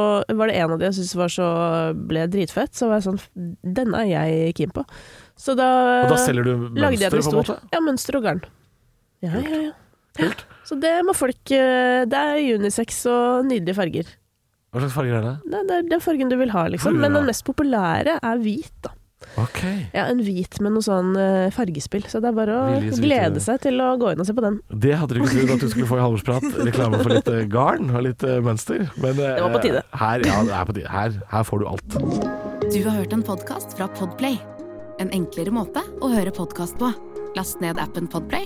D: var det en av de jeg syntes var så ble dritfett, så var jeg sånn Denne er jeg keen på. Så da,
B: Og da selger du mønster, på en måte?
D: Ja, mønster og garn. Ja, ja, ja.
B: Kult.
D: Så det må folk eh, Det er unisex og nydelige farger.
B: Hva slags farger er det?
D: Det er, det er den fargen du vil ha, liksom. Men den mest populære er hvit, da.
B: Ok.
D: Ja, en hvit med noe sånn eh, fargespill. Så det er bare å
B: Viljes hvite-
D: glede seg til å gå inn og se på den.
B: Det hadde du ikke trodd at du skulle få i Halvorsprat. Reklame for litt eh, garn og litt mønster. Men
D: Det var på tide.
B: Her, ja, det er på tide. Her, her får du alt.
A: Du har hørt en podkast fra Podplay. En enklere måte å høre podkast på. Last ned appen Podplay,